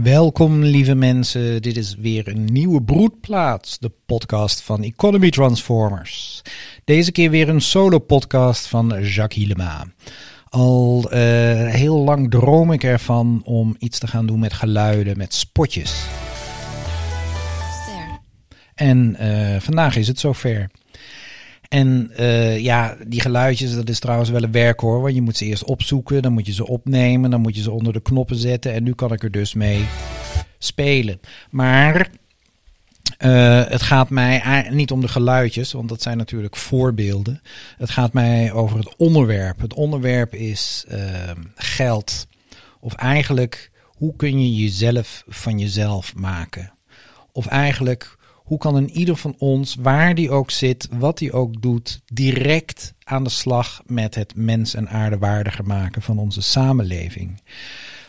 Welkom lieve mensen, dit is weer een nieuwe broedplaats, de podcast van Economy Transformers. Deze keer weer een solo podcast van Jacques Hielema. Al uh, heel lang droom ik ervan om iets te gaan doen met geluiden, met spotjes. En uh, vandaag is het zover. En uh, ja, die geluidjes, dat is trouwens wel een werk hoor. Want je moet ze eerst opzoeken, dan moet je ze opnemen, dan moet je ze onder de knoppen zetten. En nu kan ik er dus mee spelen. Maar uh, het gaat mij niet om de geluidjes, want dat zijn natuurlijk voorbeelden. Het gaat mij over het onderwerp. Het onderwerp is uh, geld. Of eigenlijk, hoe kun je jezelf van jezelf maken? Of eigenlijk, hoe kan een ieder van ons, waar die ook zit, wat die ook doet, direct aan de slag met het mens- en aardewaardiger maken van onze samenleving?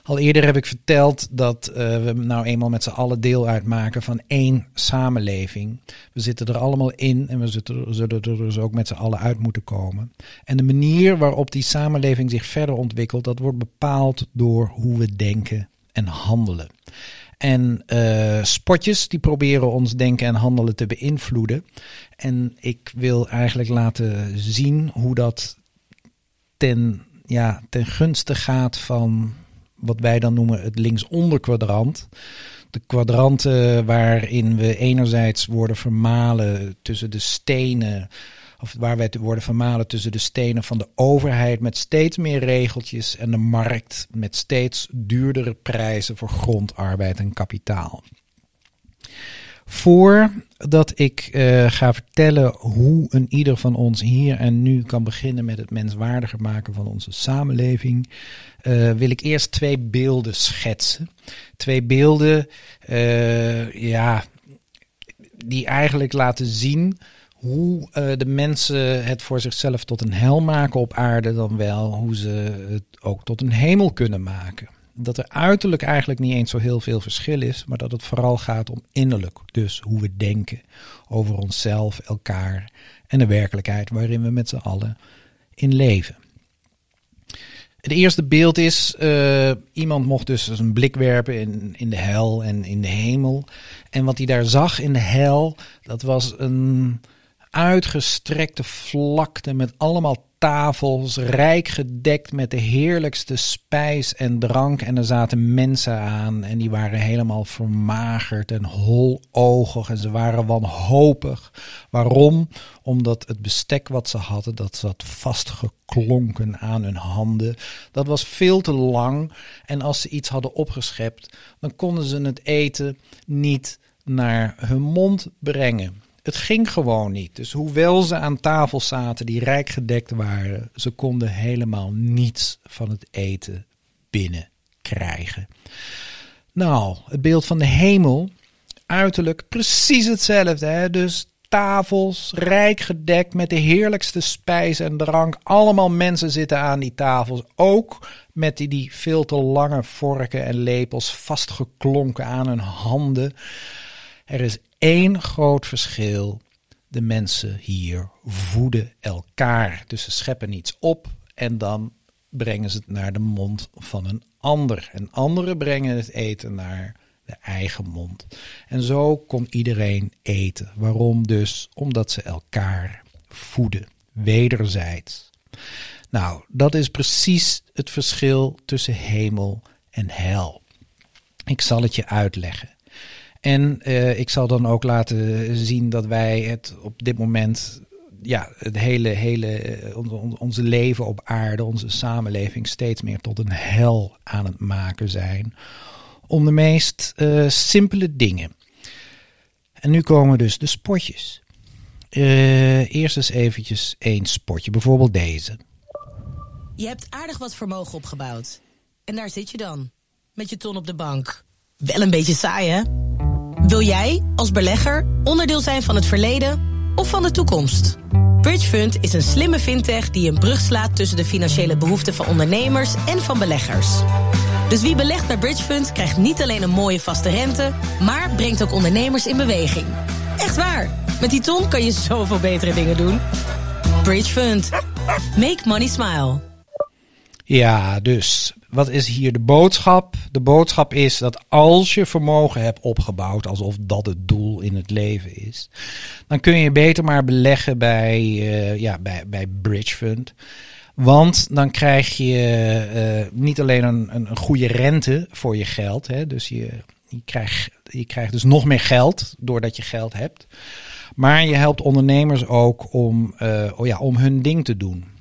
Al eerder heb ik verteld dat uh, we nou eenmaal met z'n allen deel uitmaken van één samenleving. We zitten er allemaal in en we zullen er dus ook met z'n allen uit moeten komen. En de manier waarop die samenleving zich verder ontwikkelt, dat wordt bepaald door hoe we denken en handelen. En uh, spotjes die proberen ons denken en handelen te beïnvloeden. En ik wil eigenlijk laten zien hoe dat ten, ja, ten gunste gaat van wat wij dan noemen het linksonder kwadrant. De kwadranten waarin we enerzijds worden vermalen tussen de stenen of waar wij worden vermalen tussen de stenen van de overheid met steeds meer regeltjes en de markt met steeds duurdere prijzen voor grond, arbeid en kapitaal. Voordat ik uh, ga vertellen hoe een ieder van ons hier en nu kan beginnen met het menswaardiger maken van onze samenleving, uh, wil ik eerst twee beelden schetsen. Twee beelden, uh, ja, die eigenlijk laten zien hoe uh, de mensen het voor zichzelf tot een hel maken op aarde, dan wel hoe ze het ook tot een hemel kunnen maken. Dat er uiterlijk eigenlijk niet eens zo heel veel verschil is, maar dat het vooral gaat om innerlijk. Dus hoe we denken over onszelf, elkaar en de werkelijkheid waarin we met z'n allen in leven. Het eerste beeld is, uh, iemand mocht dus een blik werpen in, in de hel en in de hemel. En wat hij daar zag in de hel, dat was een uitgestrekte vlakte met allemaal tafels, rijk gedekt met de heerlijkste spijs en drank. En er zaten mensen aan en die waren helemaal vermagerd en holoogig en ze waren wanhopig. Waarom? Omdat het bestek wat ze hadden, dat zat vastgeklonken aan hun handen. Dat was veel te lang en als ze iets hadden opgeschept, dan konden ze het eten niet naar hun mond brengen. Het ging gewoon niet. Dus hoewel ze aan tafel zaten die rijk gedekt waren, ze konden helemaal niets van het eten binnen krijgen. Nou, het beeld van de hemel, uiterlijk precies hetzelfde. Hè? Dus tafels, rijk gedekt met de heerlijkste spijs en drank. Allemaal mensen zitten aan die tafels. Ook met die, die veel te lange vorken en lepels vastgeklonken aan hun handen. Er is één groot verschil. De mensen hier voeden elkaar. Dus ze scheppen iets op en dan brengen ze het naar de mond van een ander. En anderen brengen het eten naar de eigen mond. En zo kon iedereen eten. Waarom dus? Omdat ze elkaar voeden, wederzijds. Nou, dat is precies het verschil tussen hemel en hel. Ik zal het je uitleggen. En uh, ik zal dan ook laten zien dat wij het op dit moment, ja, het hele, hele, eh, onze leven op aarde, onze samenleving steeds meer tot een hel aan het maken zijn. Om de meest uh, simpele dingen. En nu komen dus de spotjes. Eerst eens eventjes één spotje, bijvoorbeeld deze. Je hebt aardig wat vermogen opgebouwd. En daar zit je dan, met je ton op de bank. Wel een beetje saai, hè? Wil jij, als belegger, onderdeel zijn van het verleden of van de toekomst? Bridgefund is een slimme fintech die een brug slaat tussen de financiële behoeften van ondernemers en van beleggers. Dus wie belegt bij Bridgefund krijgt niet alleen een mooie vaste rente, maar brengt ook ondernemers in beweging. Echt waar, met die ton kan je zoveel betere dingen doen. Bridgefund. Make money smile. Ja, dus wat is hier de boodschap? De boodschap is dat als je vermogen hebt opgebouwd, alsof dat het doel in het leven is, dan kun je beter maar beleggen bij, uh, ja, bij, bij Bridge Fund. Want dan krijg je uh, niet alleen een, een, goede rente voor je geld. Hè, dus je, je, krijgt, je krijgt dus nog meer geld doordat je geld hebt. Maar je helpt ondernemers ook om, uh, oh ja, om hun ding te doen.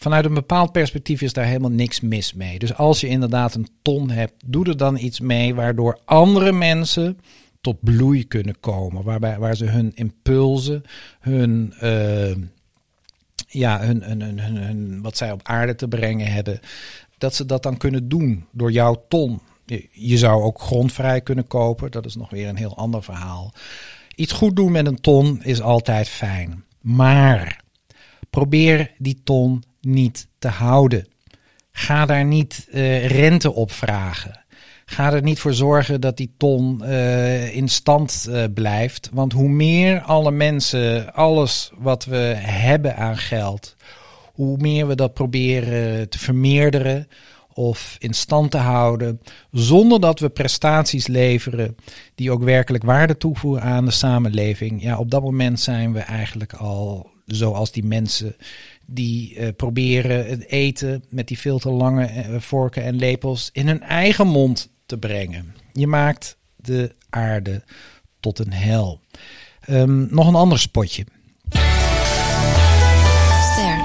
Vanuit een bepaald perspectief is daar helemaal niks mis mee. Dus als je inderdaad een ton hebt, doe er dan iets mee waardoor andere mensen tot bloei kunnen komen. Waarbij, waar ze hun impulsen, hun, uh, ja, hun, hun, hun, hun, wat zij op aarde te brengen hebben, dat ze dat dan kunnen doen door jouw ton. Je zou ook grondvrij kunnen kopen, dat is nog weer een heel ander verhaal. Iets goed doen met een ton is altijd fijn. Maar probeer die ton niet te houden. Ga daar niet uh, rente op vragen. Ga er niet voor zorgen dat die ton uh, in stand uh, blijft. Want hoe meer alle mensen, alles wat we hebben aan geld, hoe meer we dat proberen te vermeerderen of in stand te houden, zonder dat we prestaties leveren die ook werkelijk waarde toevoegen aan de samenleving. Ja, op dat moment zijn we eigenlijk al zoals die mensen die uh, proberen het eten met die veel te lange uh, vorken en lepels in hun eigen mond te brengen. Je maakt de aarde tot een hel. Um, nog een ander spotje. Ster.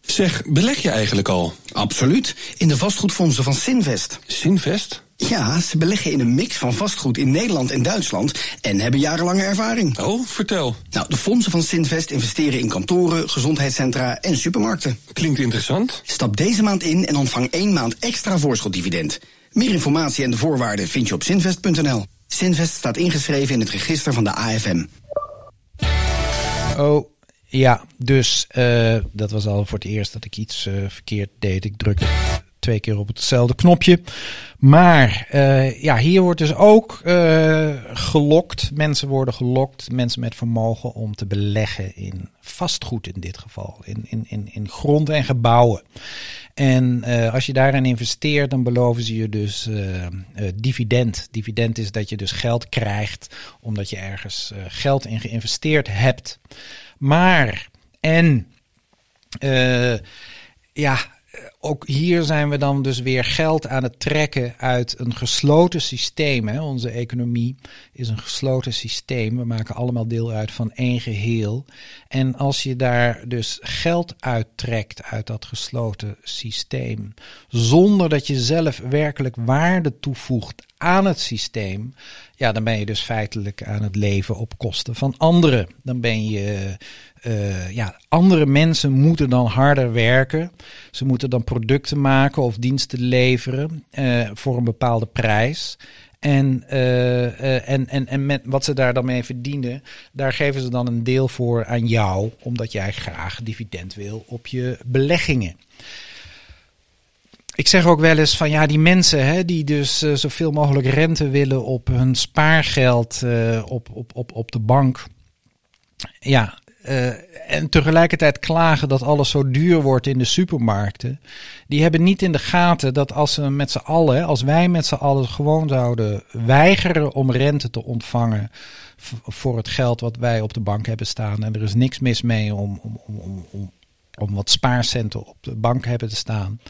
Zeg, beleg je eigenlijk al? Absoluut. In de vastgoedfondsen van Sinvest. Sinvest? Ja, ze beleggen in een mix van vastgoed in Nederland en Duitsland en hebben jarenlange ervaring. Oh, vertel. Nou, de fondsen van Sinvest investeren in kantoren, gezondheidscentra en supermarkten. Klinkt interessant. Stap deze maand in en ontvang één maand extra voorschotdividend. Meer informatie en de voorwaarden vind je op sinvest.nl. Sinvest staat ingeschreven in het register van de AFM. Oh, ja, dus uh, dat was al voor het eerst dat ik iets uh, verkeerd deed. Ik drukte twee keer op hetzelfde knopje. Maar uh, ja, hier wordt dus ook uh, gelokt. Mensen worden gelokt, mensen met vermogen om te beleggen in vastgoed in dit geval. In, in, in, in grond en gebouwen. En uh, als je daarin investeert, dan beloven ze je dus dividend. Dividend is dat je dus geld krijgt omdat je ergens geld in geïnvesteerd hebt. Maar, en ja, ook hier zijn we dan dus weer geld aan het trekken uit een gesloten systeem. Hè. Onze economie is een gesloten systeem. We maken allemaal deel uit van één geheel. En als je daar dus geld uittrekt uit dat gesloten systeem, zonder dat je zelf werkelijk waarde toevoegt aan het systeem, ja, dan ben je dus feitelijk aan het leven op kosten van anderen. Dan ben je uh, ja, andere mensen moeten dan harder werken. Ze moeten dan producten maken of diensten leveren uh, voor een bepaalde prijs. En, uh, en, en, en met wat ze daar dan mee verdienen, daar geven ze dan een deel voor aan jou, omdat jij graag dividend wil op je beleggingen. Ik zeg ook wel eens van ja, die mensen hè, die dus uh, zoveel mogelijk rente willen op hun spaargeld op, op, op, op de bank. Ja, uh, en tegelijkertijd klagen dat alles zo duur wordt in de supermarkten. Die hebben niet in de gaten dat als ze met z'n allen, als wij met z'n allen gewoon zouden weigeren om rente te ontvangen voor het geld wat wij op de bank hebben staan. En er is niks mis mee om, om, om, om, om wat spaarcenten op de bank hebben te staan.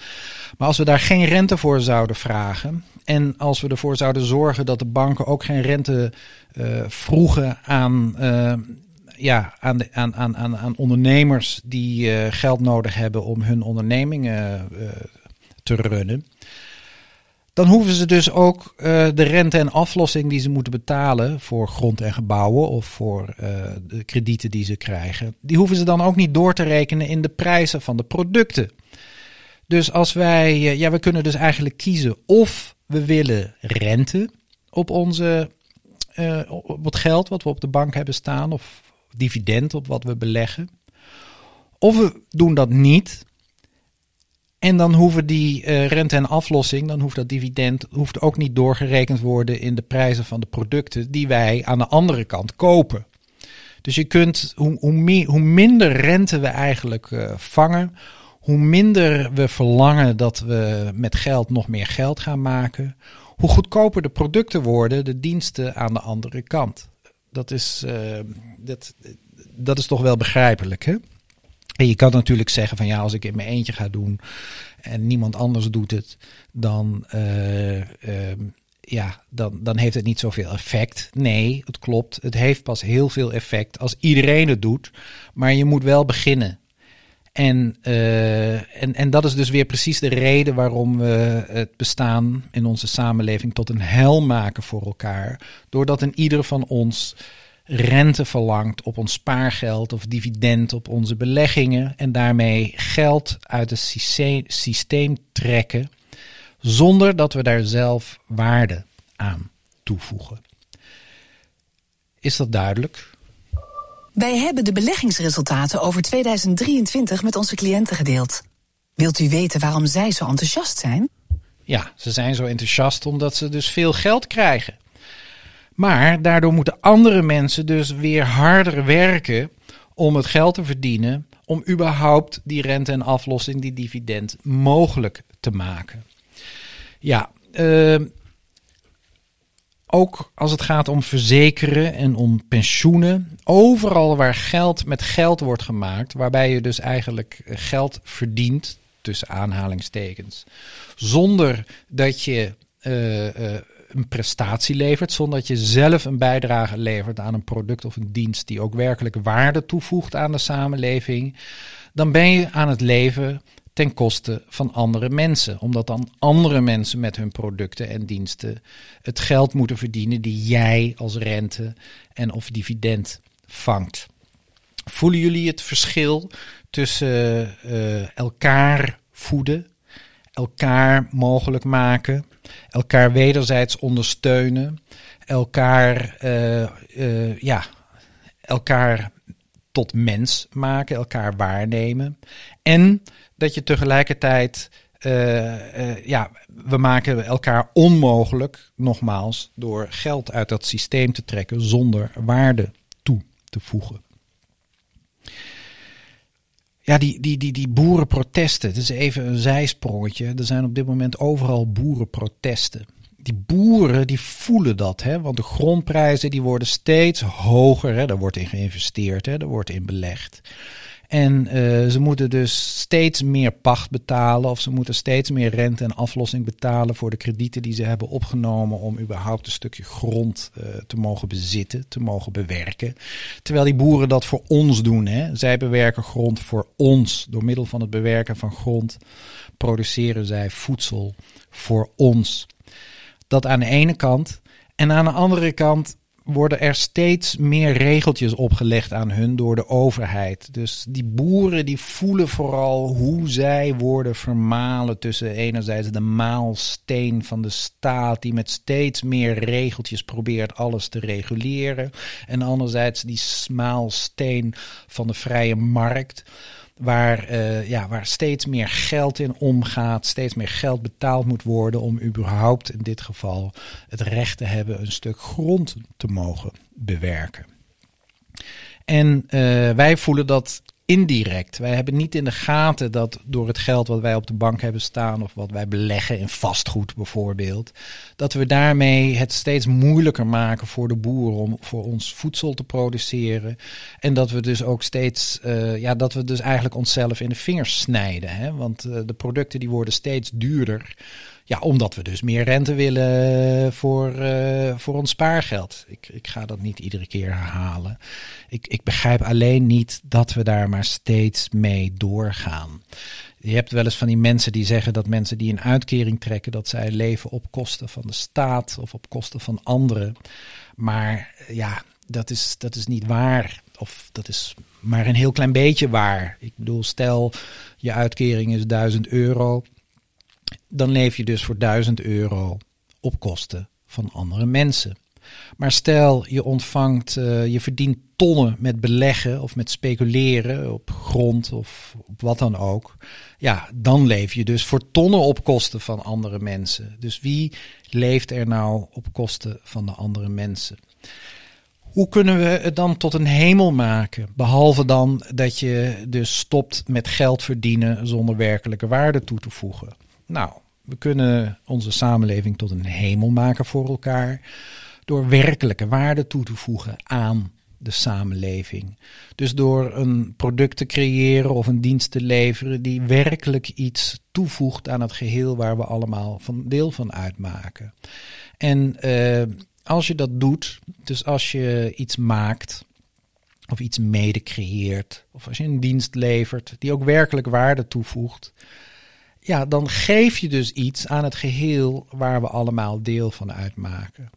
Maar als we daar geen rente voor zouden vragen. En als we ervoor zouden zorgen dat de banken ook geen rente uh, vroegen aan. Uh, ja, aan, de, aan, aan, aan, ondernemers die uh, geld nodig hebben om hun ondernemingen uh, te runnen. Dan hoeven ze dus ook uh, de rente en aflossing die ze moeten betalen voor grond en gebouwen of voor de kredieten die ze krijgen, die hoeven ze dan ook niet door te rekenen in de prijzen van de producten. Dus als wij, ja, we kunnen dus eigenlijk kiezen of we willen rente op onze, op het geld wat we op de bank hebben staan, of dividend op wat we beleggen. Of we doen dat niet. En dan hoeven die uh, rente en aflossing, dan hoeft dat dividend hoeft ook niet doorgerekend worden in de prijzen van de producten die wij aan de andere kant kopen. Dus je kunt, hoe, hoe, minder rente we eigenlijk uh, vangen, hoe minder we verlangen dat we met geld nog meer geld gaan maken, hoe goedkoper de producten worden, de diensten aan de andere kant. Dat is, uh, dat, dat is toch wel begrijpelijk, hè? En je kan natuurlijk zeggen van ja, als ik in mijn eentje ga doen en niemand anders doet het, dan, uh, uh, ja, dan, dan heeft het niet zoveel effect. Nee, het klopt. Het heeft pas heel veel effect als iedereen het doet. Maar je moet wel beginnen. En, uh, en, en dat is dus weer precies de reden waarom we het bestaan in onze samenleving tot een hel maken voor elkaar. Doordat een ieder van ons rente verlangt op ons spaargeld of dividend op onze beleggingen en daarmee geld uit het systeem trekken zonder dat we daar zelf waarde aan toevoegen. Is dat duidelijk? Wij hebben de beleggingsresultaten over 2023 met onze cliënten gedeeld. Wilt u weten waarom zij zo enthousiast zijn? Ja, ze zijn zo enthousiast omdat ze dus veel geld krijgen. Maar daardoor moeten andere mensen dus weer harder werken om het geld te verdienen, om überhaupt die rente en aflossing, die dividend, mogelijk te maken. Ja, uh, ook als het gaat om verzekeren en om pensioenen. Overal waar geld met geld wordt gemaakt, waarbij je dus eigenlijk geld verdient, tussen aanhalingstekens, zonder dat je uh, uh, een prestatie levert, zonder dat je zelf een bijdrage levert aan een product of een dienst die ook werkelijk waarde toevoegt aan de samenleving, dan ben je aan het leven ten koste van andere mensen. Omdat dan andere mensen met hun producten en diensten het geld moeten verdienen die jij als rente en of dividend vangt. Voelen jullie het verschil tussen uh, elkaar voeden, elkaar mogelijk maken, elkaar wederzijds ondersteunen, elkaar, uh, uh, ja, elkaar tot mens maken, elkaar waarnemen en dat je tegelijkertijd, uh, ja, we maken elkaar onmogelijk, nogmaals, door geld uit dat systeem te trekken zonder waarde toe te voegen. Ja, die, die, die, die boerenprotesten, het is even een zijsprongetje. Er zijn op dit moment overal boerenprotesten. Die boeren die voelen dat, hè? want de grondprijzen die worden steeds hoger. Hè? Daar wordt in geïnvesteerd, hè? daar wordt in belegd. En uh, ze moeten dus steeds meer pacht betalen of ze moeten steeds meer rente en aflossing betalen voor de kredieten die ze hebben opgenomen om überhaupt een stukje grond uh, te mogen bezitten, te mogen bewerken. Terwijl die boeren dat voor ons doen. Hè. Zij bewerken grond voor ons. Door middel van het bewerken van grond produceren zij voedsel voor ons. Dat aan de ene kant. En aan de andere kant worden er steeds meer regeltjes opgelegd aan hun door de overheid. Dus die boeren die voelen vooral hoe zij worden vermalen tussen enerzijds de maalsteen van de staat die met steeds meer regeltjes probeert alles te reguleren en anderzijds die maalsteen van de vrije markt waar, uh, ja, waar steeds meer geld in omgaat, steeds meer geld betaald moet worden om überhaupt in dit geval het recht te hebben een stuk grond te mogen bewerken. En uh, wij voelen dat indirect. Wij hebben niet in de gaten dat door het geld wat wij op de bank hebben staan of wat wij beleggen in vastgoed bijvoorbeeld, dat we daarmee het steeds moeilijker maken voor de boeren om voor ons voedsel te produceren. En dat we dus ook steeds, uh, ja, dat we dus eigenlijk onszelf in de vingers snijden. Hè? Want uh, de producten die worden steeds duurder. Ja, omdat we dus meer rente willen voor, uh, voor ons spaargeld. Ik, ik ga dat niet iedere keer herhalen. Ik, ik begrijp alleen niet dat we daar maar steeds mee doorgaan. Je hebt wel eens van die mensen die zeggen dat mensen die een uitkering trekken, dat zij leven op kosten van de staat of op kosten van anderen. Maar ja, dat is, dat is niet waar. Of dat is maar een heel klein beetje waar. Ik bedoel, stel je uitkering is 1000 euro dan leef je dus voor 1000 euro op kosten van andere mensen. Maar stel je ontvangt, uh, je verdient tonnen met beleggen of met speculeren op grond of op wat dan ook. Ja, dan leef je dus voor tonnen op kosten van andere mensen. Dus wie leeft er nou op kosten van de andere mensen? Hoe kunnen we het dan tot een hemel maken? Behalve dan dat je dus stopt met geld verdienen zonder werkelijke waarde toe te voegen. Nou, we kunnen onze samenleving tot een hemel maken voor elkaar door werkelijke waarde toe te voegen aan de samenleving. Dus door een product te creëren of een dienst te leveren die werkelijk iets toevoegt aan het geheel waar we allemaal van deel van uitmaken. En uh, als je dat doet, dus als je iets maakt of iets mede creëert, of als je een dienst levert die ook werkelijk waarde toevoegt, ja, dan geef je dus iets aan het geheel waar we allemaal deel van uitmaken.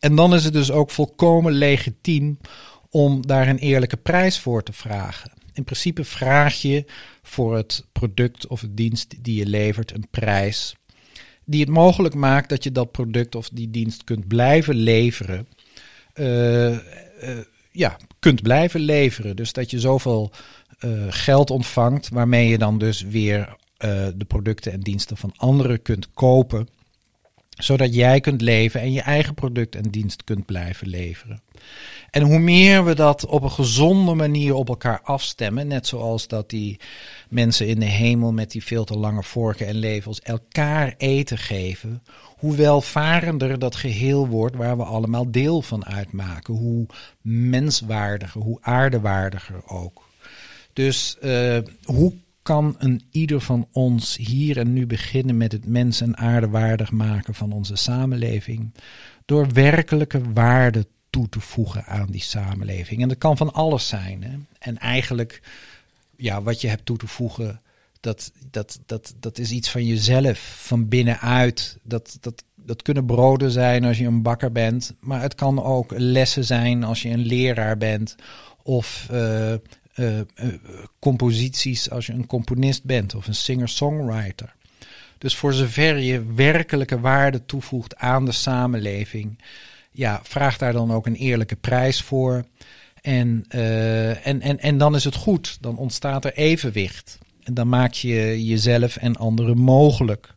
En dan is het dus ook volkomen legitiem om daar een eerlijke prijs voor te vragen. In principe vraag je voor het product of het dienst die je levert een prijs die het mogelijk maakt dat je dat product of die dienst kunt blijven leveren. Uh, uh, ja, kunt blijven leveren. Dus dat je zoveel uh, geld ontvangt, waarmee je dan dus weer de producten en diensten van anderen kunt kopen zodat jij kunt leven en je eigen product en dienst kunt blijven leveren. En hoe meer we dat op een gezonde manier op elkaar afstemmen, net zoals dat die mensen in de hemel met die veel te lange vorken en levels elkaar eten geven, hoe welvarender dat geheel wordt waar we allemaal deel van uitmaken, hoe menswaardiger, hoe aardewaardiger ook. Dus uh, hoe kan een ieder van ons hier en nu beginnen met het mens en aarde waardig maken van onze samenleving. Door werkelijke waarde toe te voegen aan die samenleving. En dat kan van alles zijn. Hè? En eigenlijk, ja, wat je hebt toe te voegen, dat, dat, dat, dat is iets van jezelf, van binnenuit. Dat, dat, dat kunnen broden zijn als je een bakker bent, maar het kan ook lessen zijn als je een leraar bent. Of uh, uh, composities als je een componist bent of een singer-songwriter. Dus voor zover je werkelijke waarde toevoegt aan de samenleving, ja, vraag daar dan ook een eerlijke prijs voor. En, uh, en, en, en dan is het goed, dan ontstaat er evenwicht. En dan maak je jezelf en anderen mogelijk.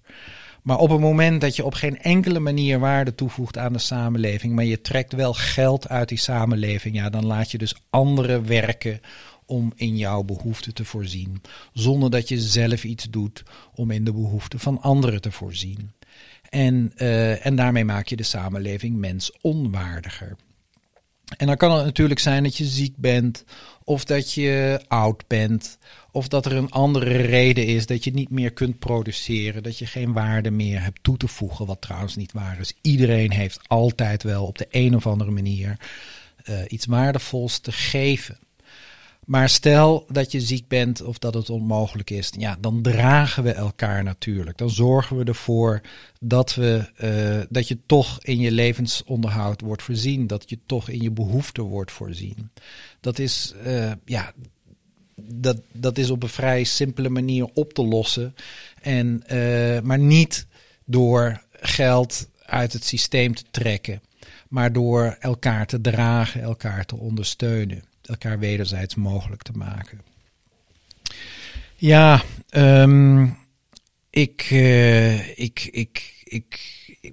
Maar op het moment dat je op geen enkele manier waarde toevoegt aan de samenleving, maar je trekt wel geld uit die samenleving, ja, dan laat je dus anderen werken om in jouw behoeften te voorzien, zonder dat je zelf iets doet om in de behoeften van anderen te voorzien. En, uh, en daarmee maak je de samenleving mens onwaardiger. En dan kan het natuurlijk zijn dat je ziek bent, of dat je oud bent, of dat er een andere reden is dat je niet meer kunt produceren, dat je geen waarde meer hebt toe te voegen, wat trouwens niet waar is. Iedereen heeft altijd wel op de een of andere manier uh, iets waardevols te geven. Maar stel dat je ziek bent of dat het onmogelijk is, ja, dan dragen we elkaar natuurlijk. Dan zorgen we ervoor dat, we, uh, dat je toch in je levensonderhoud wordt voorzien. Dat je toch in je behoeften wordt voorzien. Dat is, uh, ja, dat, dat is op een vrij simpele manier op te lossen. En, uh, maar niet door geld uit het systeem te trekken, maar door elkaar te dragen, elkaar te ondersteunen elkaar wederzijds mogelijk te maken. Ja, um, ik, uh, ik, ik, ik,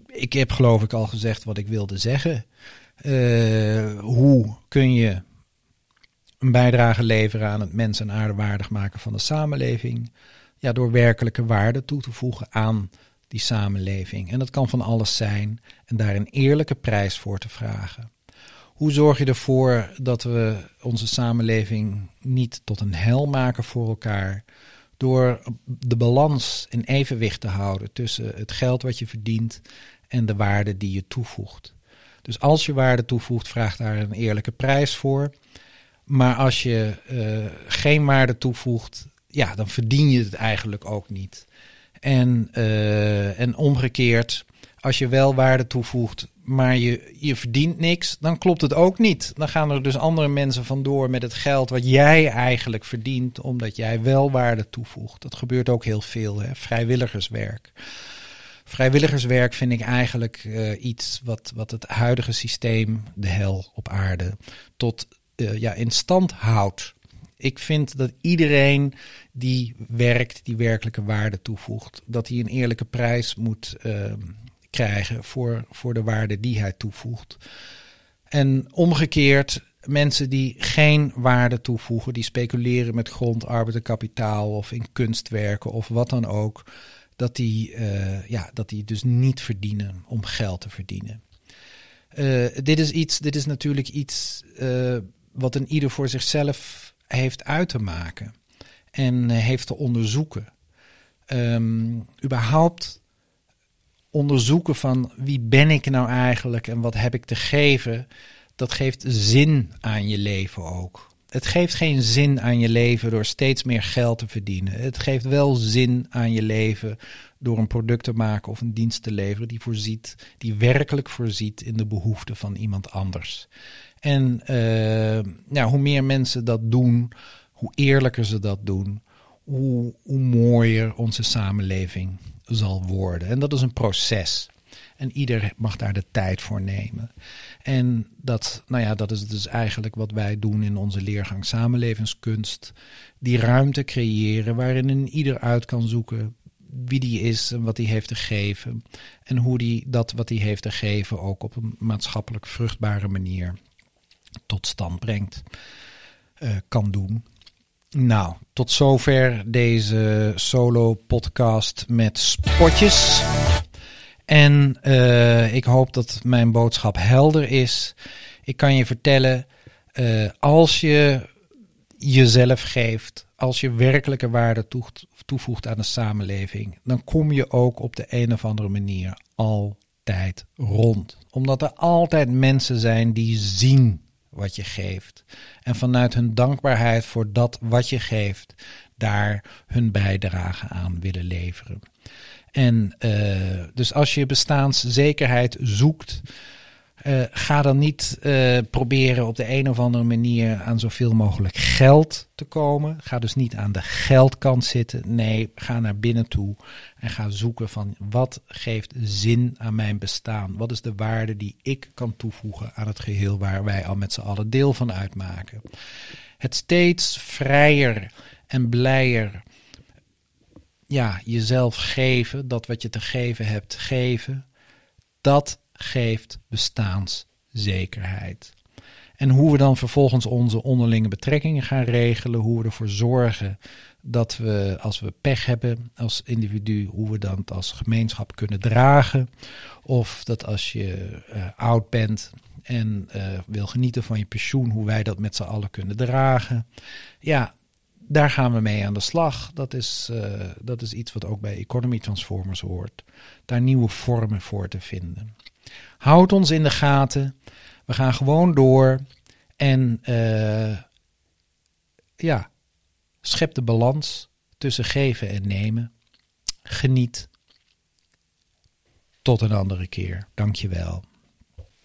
ik, heb geloof ik al gezegd wat ik wilde zeggen. Uh, hoe kun je een bijdrage leveren aan het mens- en aardewaardig maken van de samenleving? Ja, door werkelijke waarde toe te voegen aan die samenleving. En dat kan van alles zijn en daar een eerlijke prijs voor te vragen. Hoe zorg je ervoor dat we onze samenleving niet tot een hel maken voor elkaar? Door de balans in evenwicht te houden tussen het geld wat je verdient en de waarde die je toevoegt. Dus als je waarde toevoegt, vraag daar een eerlijke prijs voor. Maar als je uh, geen waarde toevoegt, ja, dan verdien je het eigenlijk ook niet. En, uh, en omgekeerd, als je wel waarde toevoegt, maar je, je verdient niks, dan klopt het ook niet. Dan gaan er dus andere mensen vandoor met het geld wat jij eigenlijk verdient, omdat jij wel waarde toevoegt. Dat gebeurt ook heel veel, hè? vrijwilligerswerk. Vrijwilligerswerk vind ik eigenlijk uh, iets wat, wat het huidige systeem, de hel op aarde, tot uh, ja, in stand houdt. Ik vind dat iedereen die werkt, die werkelijke waarde toevoegt, dat hij een eerlijke prijs moet uh, krijgen voor, voor de waarde die hij toevoegt. En omgekeerd, mensen die geen waarde toevoegen, die speculeren met grond, arbeid en kapitaal of in kunstwerken of wat dan ook, dat die, uh, ja, dat die dus niet verdienen om geld te verdienen. Uh, dit is iets, dit is natuurlijk iets uh, wat een ieder voor zichzelf heeft uit te maken en heeft te onderzoeken. Um, überhaupt onderzoeken van wie ben ik nou eigenlijk en wat heb ik te geven, dat geeft zin aan je leven ook. Het geeft geen zin aan je leven door steeds meer geld te verdienen. Het geeft wel zin aan je leven door een product te maken of een dienst te leveren die voorziet, die werkelijk voorziet in de behoeften van iemand anders. En uh, nou, hoe meer mensen dat doen, hoe eerlijker ze dat doen, hoe, hoe mooier onze samenleving zal worden. En dat is een proces. En ieder mag daar de tijd voor nemen. En dat, nou ja, dat is dus eigenlijk wat wij doen in onze leergang samenlevingskunst. Die ruimte creëren waarin een ieder uit kan zoeken wie die is en wat hij heeft te geven. En hoe die dat wat hij heeft te geven ook op een maatschappelijk vruchtbare manier tot stand brengt, uh, kan doen. Nou, tot zover deze solo podcast met spotjes. En uh, ik hoop dat mijn boodschap helder is. Ik kan je vertellen, uh, als je jezelf geeft, als je werkelijke waarde toevoegt aan de samenleving, dan kom je ook op de een of andere manier altijd rond. Omdat er altijd mensen zijn die zien wat je geeft. En vanuit hun dankbaarheid voor dat wat je geeft, daar hun bijdrage aan willen leveren. En uh, dus als je bestaanszekerheid zoekt, uh, ga dan niet uh, proberen op de een of andere manier aan zoveel mogelijk geld te komen. Ga dus niet aan de geldkant zitten. Nee, ga naar binnen toe en ga zoeken van wat geeft zin aan mijn bestaan? Wat is de waarde die ik kan toevoegen aan het geheel waar wij al met z'n allen deel van uitmaken? Het steeds vrijer en blijer ja, jezelf geven, dat wat je te geven hebt, geven, dat geeft bestaanszekerheid. En hoe we dan vervolgens onze onderlinge betrekkingen gaan regelen, hoe we ervoor zorgen dat we, als we pech hebben als individu, hoe we dan als gemeenschap kunnen dragen. Of dat als je uh, oud bent en uh, wil genieten van je pensioen, hoe wij dat met z'n allen kunnen dragen. Ja, daar gaan we mee aan de slag. Dat is, uh, dat is iets wat ook bij Economy Transformers hoort. Daar nieuwe vormen voor te vinden. Houd ons in de gaten. We gaan gewoon door. En uh, ja, schep de balans tussen geven en nemen. Geniet. Tot een andere keer. Dankjewel.